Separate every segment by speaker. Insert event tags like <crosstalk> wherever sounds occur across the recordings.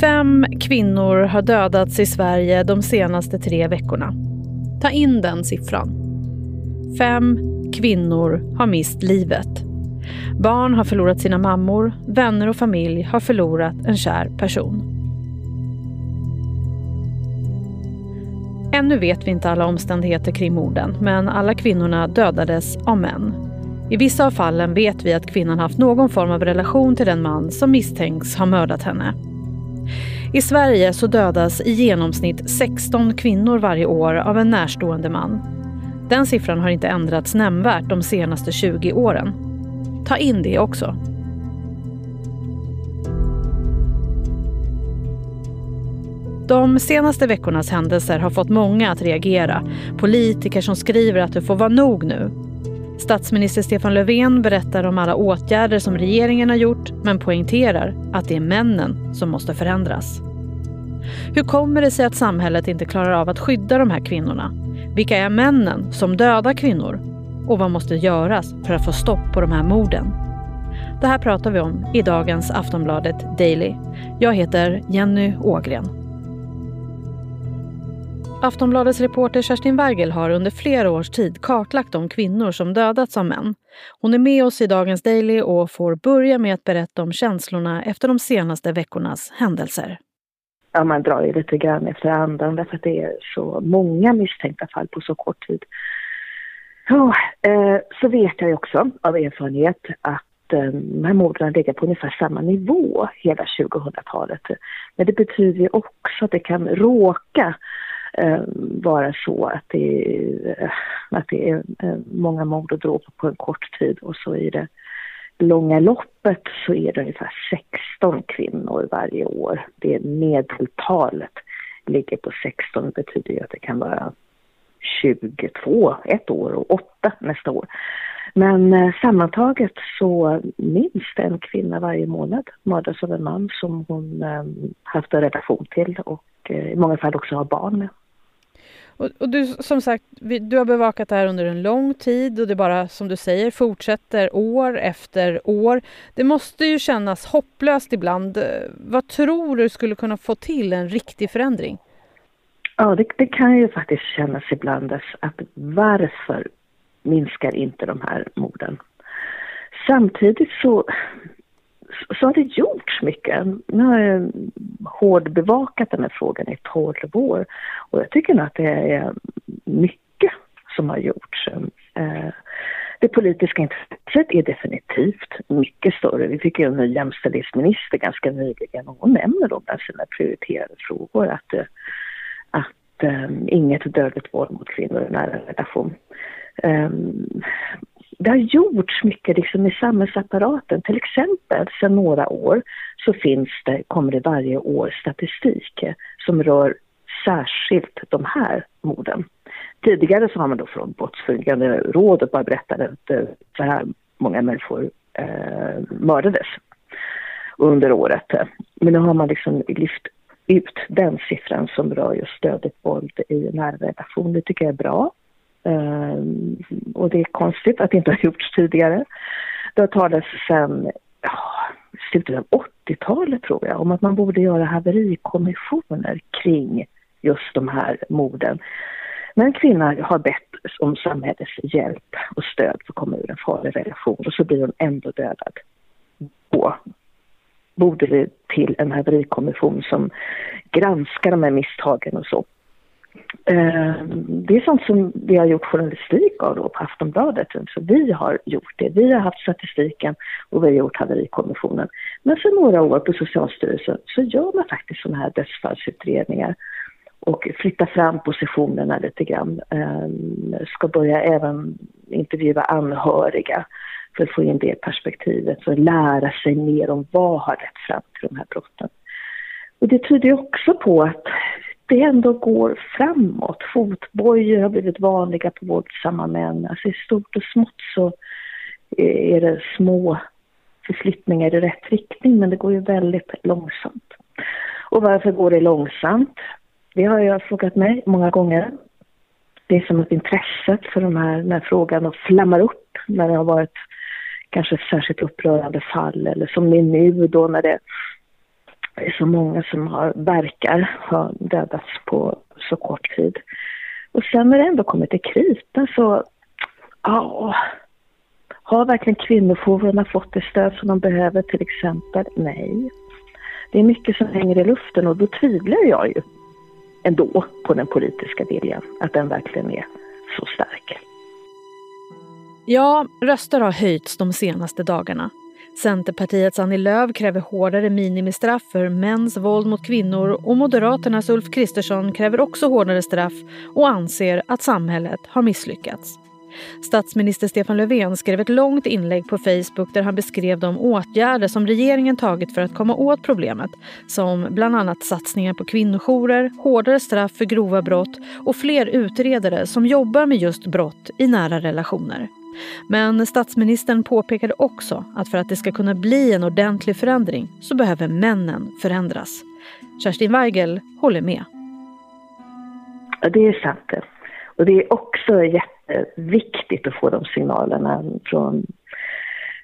Speaker 1: Fem kvinnor har dödats i Sverige de senaste tre veckorna. Ta in den siffran. Fem kvinnor har mist livet. Barn har förlorat sina mammor, vänner och familj har förlorat en kär person. Ännu vet vi inte alla omständigheter kring morden, men alla kvinnorna dödades av män. I vissa av fallen vet vi att kvinnan haft någon form av relation till den man som misstänks ha mördat henne. I Sverige så dödas i genomsnitt 16 kvinnor varje år av en närstående man. Den siffran har inte ändrats nämnvärt de senaste 20 åren. Ta in det också. De senaste veckornas händelser har fått många att reagera. Politiker som skriver att det får vara nog nu. Statsminister Stefan Löfven berättar om alla åtgärder som regeringen har gjort men poängterar att det är männen som måste förändras. Hur kommer det sig att samhället inte klarar av att skydda de här kvinnorna? Vilka är männen som dödar kvinnor? Och vad måste göras för att få stopp på de här morden? Det här pratar vi om i dagens Aftonbladet Daily. Jag heter Jenny Ågren. Aftonbladets reporter Kerstin Wergel har under flera års tid kartlagt de kvinnor som dödats av män. Hon är med oss i dagens Daily och får börja med att berätta om känslorna efter de senaste veckornas händelser.
Speaker 2: Ja, man drar ju lite grann efter andan därför att det är så många misstänkta fall på så kort tid. Ja, eh, så vet jag också av erfarenhet att eh, de här morden ligger på ungefär samma nivå hela 2000-talet. Men det betyder ju också att det kan råka eh, vara så att det, är, att det är eh, många mord och dråp på en kort tid och så i det långa loppet så är det ungefär 16 kvinnor varje år. Det medeltalet ligger på 16, det betyder ju att det kan vara 22 ett år och 8 nästa år. Men eh, sammantaget så minst en kvinna varje månad mördas av en man som hon eh, haft en relation till och eh, i många fall också har barn med.
Speaker 1: Och, och, du, som sagt, vi, du har bevakat det här under en lång tid och det bara, som du säger, fortsätter år efter år. Det måste ju kännas hopplöst ibland. Vad tror du skulle kunna få till en riktig förändring?
Speaker 2: Ja, det, det kan ju faktiskt kännas ibland att varför minskar inte de här morden? Samtidigt så så har det gjorts mycket. Nu har jag hårdbevakat den här frågan i 12 år och jag tycker nog att det är mycket som har gjorts. Eh, det politiska intresset är definitivt mycket större. Vi fick ju en ny jämställdhetsminister ganska nyligen och hon nämner då bland sina prioriterade frågor att, eh, att um, inget dödligt våld mot kvinnor i nära relation. Um, det har gjorts mycket liksom i samhällsapparaten. Till exempel sedan några år så finns det, kommer det varje år statistik som rör särskilt de här morden. Tidigare så har man då från Brottsförebyggande rådet bara berättat att eh, så här många människor eh, mördades under året. Men nu har man liksom lyft ut den siffran som rör just dödligt våld i nära relation. Det tycker jag är bra. Ehm, och det är konstigt att det inte har gjorts tidigare. Det har talats sedan ja, slutet av 80-talet tror jag om att man borde göra haverikommissioner kring just de här morden. När en kvinna har bett om samhällets hjälp och stöd för att komma ur en farlig relation och så blir hon ändå dödad. Då borde det till en haverikommission som granskar de här misstagen och så. Eh, det är sånt som vi har gjort journalistik av då på Aftonbladet. Så vi har gjort det. Vi har haft statistiken och vi har gjort haverikommissionen. Men för några år på Socialstyrelsen så gör man faktiskt sådana här dödsfallsutredningar och flyttar fram positionerna lite grann. Ehm, ska börja även intervjua anhöriga för att få in det perspektivet och lära sig mer om vad har lett fram till de här brotten. Och det tyder också på att det ändå går framåt. Fotbojor har blivit vanliga på våldsamma män. Alltså i stort och smått så är det små förflyttningar i rätt riktning men det går ju väldigt långsamt. Och varför går det långsamt? Det har jag frågat mig många gånger. Det är som att intresset för den här, den här frågan flammar upp när det har varit kanske ett särskilt upprörande fall eller som det är nu då när det det är så många som har, verkar ha dödats på så kort tid. Och sen när det ändå kommer till kritan så, ja, har verkligen kvinnojourerna fått det stöd som de behöver till exempel? Nej. Det är mycket som hänger i luften och då tvivlar jag ju ändå på den politiska viljan, att den verkligen är så stark.
Speaker 1: Ja, röster har höjts de senaste dagarna. Centerpartiets Annie Lööf kräver hårdare minimistraff för mäns våld mot kvinnor och Moderaternas Ulf Kristersson kräver också hårdare straff och anser att samhället har misslyckats. Statsminister Stefan Löfven skrev ett långt inlägg på Facebook där han beskrev de åtgärder som regeringen tagit för att komma åt problemet som bland annat satsningar på kvinnojourer, hårdare straff för grova brott och fler utredare som jobbar med just brott i nära relationer. Men statsministern påpekade också att för att det ska kunna bli en ordentlig förändring så behöver männen förändras. Kerstin Weigel håller med.
Speaker 2: Ja, det är sant. Och det är också Eh, jätteviktigt att få de signalerna från,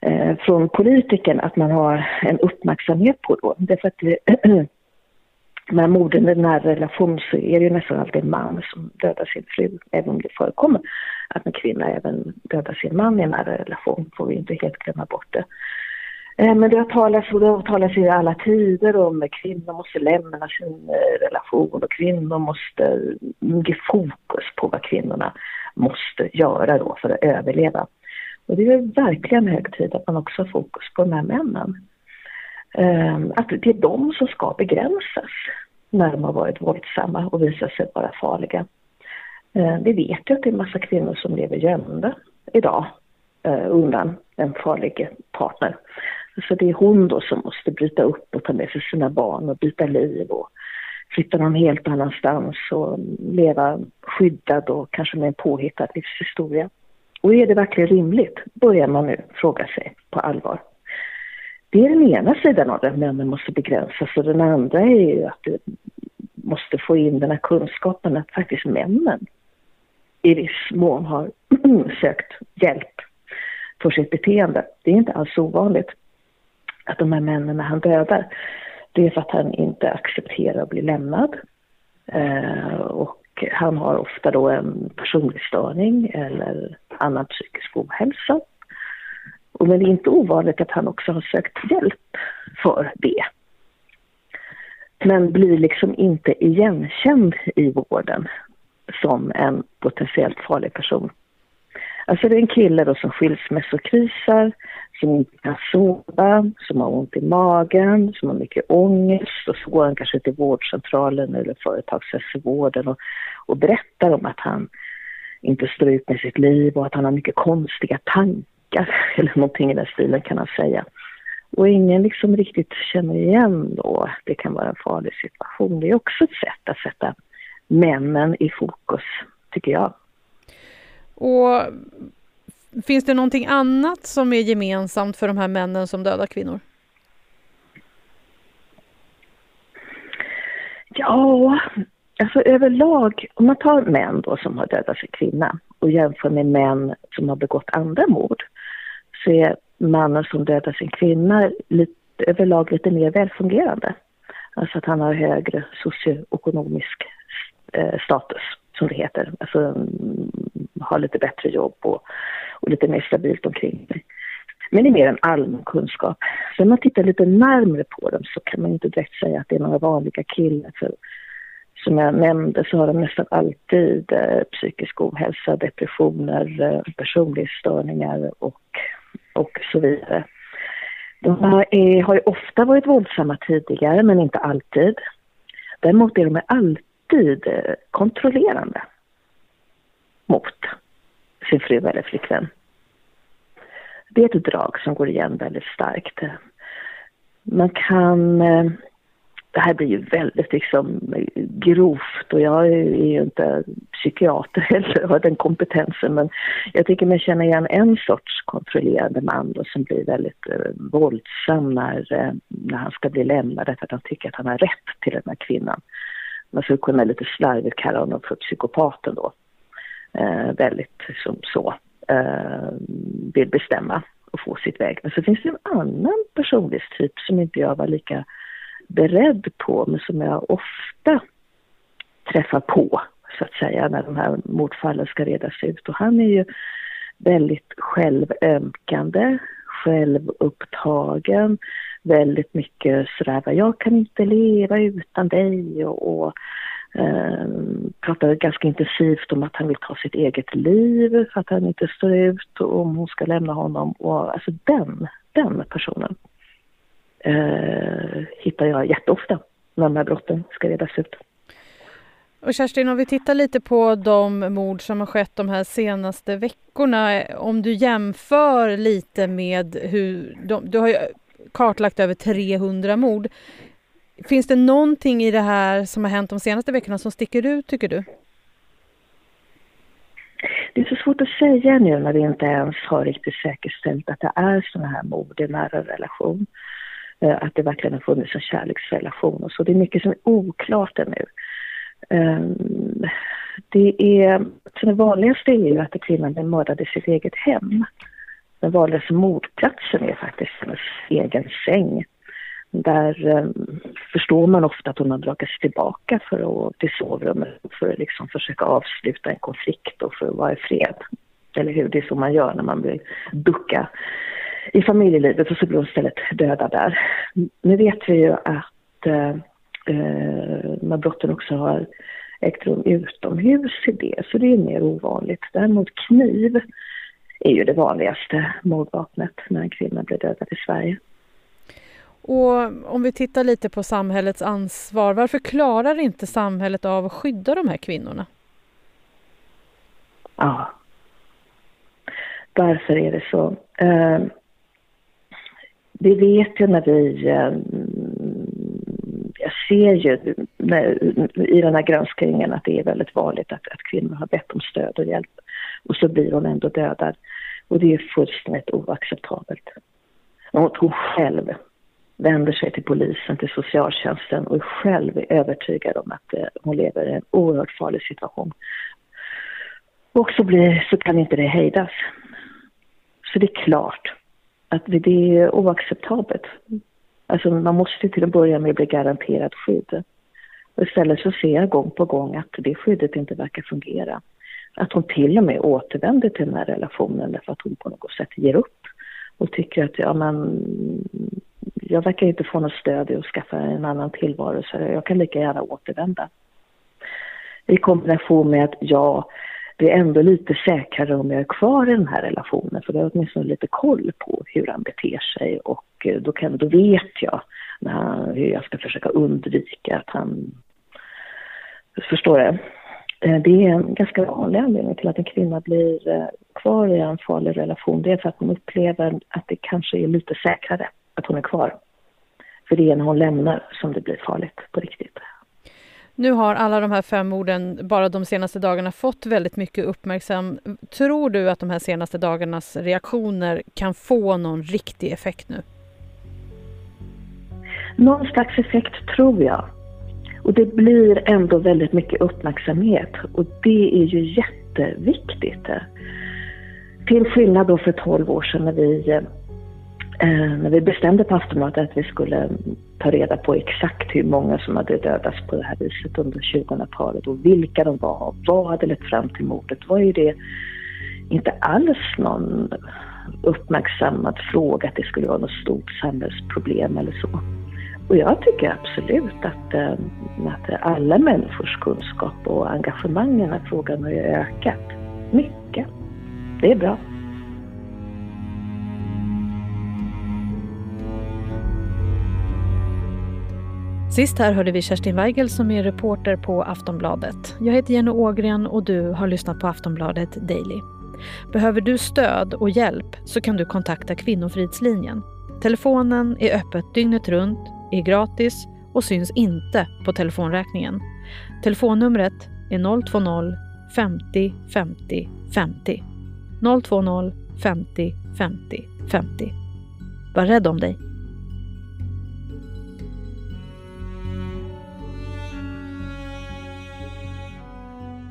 Speaker 2: eh, från politikern att man har en uppmärksamhet på då. Därför att det, <clears throat> med morden i nära relation så är det ju nästan alltid en man som dödar sin fru, även om det förekommer att en kvinna även dödar sin man i en nära relation, får vi inte helt glömma bort det. Eh, men det har talats, och det har talats i alla tider om att kvinnor måste lämna sin eh, relation och kvinnor måste ge fokus på vad kvinnorna måste göra då för att överleva. Och det är verkligen hög tid att man också har fokus på de här männen. Ehm, att det är de som ska begränsas när de har varit våldsamma och visat sig vara farliga. Ehm, vi vet ju att det är en massa kvinnor som lever gömda idag eh, undan en farlig partner. Så det är hon då som måste bryta upp och ta med sig sina barn och byta liv och flytta någon helt annanstans och leva skyddad och kanske med en påhittad livshistoria. Och är det verkligen rimligt? Börjar man nu fråga sig på allvar. Det är den ena sidan av det, männen måste begränsas och den andra är ju att du måste få in den här kunskapen att faktiskt männen i viss mån har <clears throat> sökt hjälp för sitt beteende. Det är inte alls ovanligt att de här männen han dödar, det är för att han inte accepterar att bli lämnad. Eh, och han har ofta då en personlig störning eller annan psykisk ohälsa. Och men det är inte ovanligt att han också har sökt hjälp för det. Men blir liksom inte igenkänd i vården som en potentiellt farlig person. Alltså det är en kille då som skilsmässokrisar, som inte kan sova, som har ont i magen, som har mycket ångest och så går han kanske till vårdcentralen eller företagshälsovården och, och berättar om att han inte står ut med sitt liv och att han har mycket konstiga tankar <laughs> eller någonting i den stilen kan han säga. Och ingen liksom riktigt känner igen då det kan vara en farlig situation. Det är också ett sätt att sätta männen i fokus, tycker jag.
Speaker 1: Och finns det någonting annat som är gemensamt för de här männen som dödar kvinnor?
Speaker 2: Ja, alltså överlag, om man tar män då som har dödat sin kvinna och jämför med män som har begått andra mord så är mannen som dödar sin kvinna lite, överlag lite mer välfungerande. Alltså att han har högre socioekonomisk eh, status, som det heter. Alltså mm, har lite bättre jobb och, och lite mer stabilt omkring mig. Men det är mer en allmän kunskap. Så om man tittar lite närmre på dem så kan man inte direkt säga att det är några vanliga killar. För som jag nämnde så har de nästan alltid eh, psykisk ohälsa, depressioner, eh, personlighetsstörningar och, och så vidare. De har, är, har ju ofta varit våldsamma tidigare, men inte alltid. Däremot är de alltid eh, kontrollerande mot sin fru eller flickvän. Det är ett drag som går igen väldigt starkt. Man kan... Eh, det här blir ju väldigt liksom grovt och jag är ju inte psykiater <laughs> heller har den kompetensen men jag tycker mig känna igen en sorts kontrollerande man då, som blir väldigt eh, våldsam när, eh, när han ska bli lämnad därför att han tycker att han har rätt till den här kvinnan. Man skulle kunna lite slarvigt kalla honom för psykopaten då Eh, väldigt som så eh, vill bestämma och få sitt väg. Men så finns det en annan personlighetstyp som inte jag var lika beredd på men som jag ofta träffar på så att säga när de här mordfallen ska redas ut. Och han är ju väldigt självömkande, självupptagen, väldigt mycket sådär, jag kan inte leva utan dig och, och eh, pratar ganska intensivt om att han vill ta sitt eget liv för att han inte står ut och om hon ska lämna honom. Och, alltså den, den personen eh, hittar jag jätteofta när de här brotten ska redas ut.
Speaker 1: Och Kerstin, om vi tittar lite på de mord som har skett de här senaste veckorna. Om du jämför lite med hur... De, du har ju kartlagt över 300 mord. Finns det någonting i det här som har hänt de senaste veckorna som sticker ut, tycker du?
Speaker 2: Det är så svårt att säga nu när vi inte ens har riktigt säkerställt att det är sådana här mord i nära relation. Eh, att det verkligen har funnits en kärleksrelation och så. Det är mycket som är oklart ännu. Ehm, det är, så det vanligaste är ju att kvinnan blir mördad i sitt eget hem. Den vanligaste mordplatsen är faktiskt hennes egen säng. Där ehm, förstår man ofta att hon har dragit sig tillbaka för att, till sovrummet för att liksom försöka avsluta en konflikt och för att vara i fred. Eller hur? Det är så man gör när man vill ducka i familjelivet och så blir hon istället dödad där. Nu vet vi ju att de när brotten också har ägt rum utomhus i det, så det är mer ovanligt. Däremot kniv är ju det vanligaste mordvapnet när en kvinna blir dödad i Sverige.
Speaker 1: Och om vi tittar lite på samhällets ansvar, varför klarar inte samhället av att skydda de här kvinnorna?
Speaker 2: Ja, varför är det så? Eh, vi vet ju när vi... Eh, jag ser ju när, i den här granskningen att det är väldigt vanligt att, att kvinnor har bett om stöd och hjälp och så blir hon ändå dödad. Och det är fullständigt oacceptabelt. Och hon själv vänder sig till polisen, till socialtjänsten och är själv är övertygad om att eh, hon lever i en oerhört farlig situation. Och så, blir, så kan inte det hejdas. Så det är klart att det är oacceptabelt. Alltså man måste till att börja med bli garanterad skydd. Och istället så ser jag gång på gång att det skyddet inte verkar fungera. Att hon till och med återvänder till den här relationen därför att hon på något sätt ger upp och tycker att ja men jag verkar inte få något stöd i att skaffa en annan tillvaro så jag kan lika gärna återvända. I kombination med att jag blir ändå lite säkrare om jag är kvar i den här relationen för då har jag åtminstone lite koll på hur han beter sig och eh, då, kan, då vet jag när, hur jag ska försöka undvika att han... Förstår du? Eh, det är en ganska vanlig anledning till att en kvinna blir eh, kvar i en farlig relation. Det är för att hon upplever att det kanske är lite säkrare att hon är kvar. För det är när hon lämnar som det blir farligt på riktigt.
Speaker 1: Nu har alla de här fem morden bara de senaste dagarna fått väldigt mycket uppmärksam. Tror du att de här senaste dagarnas reaktioner kan få någon riktig effekt nu?
Speaker 2: Någon slags effekt tror jag. Och det blir ändå väldigt mycket uppmärksamhet och det är ju jätteviktigt. Till skillnad då för 12 år sedan när vi, eh, när vi bestämde på Aftonbladet att vi skulle ta reda på exakt hur många som hade dödats på det här viset under 2000-talet och vilka de var och vad hade lett fram till mordet var ju det inte alls någon uppmärksammad fråga att det skulle vara något stort samhällsproblem eller så. Och jag tycker absolut att, eh, att alla människors kunskap och engagemang i den här frågan har ju ökat mycket. Det är bra.
Speaker 1: Sist här hörde vi Kerstin Weigel som är reporter på Aftonbladet. Jag heter Jenny Ågren och du har lyssnat på Aftonbladet Daily. Behöver du stöd och hjälp så kan du kontakta Kvinnofridslinjen. Telefonen är öppet dygnet runt, är gratis och syns inte på telefonräkningen. Telefonnumret är 020 50 50 50. 020 50 50 50. Var rädd om dig.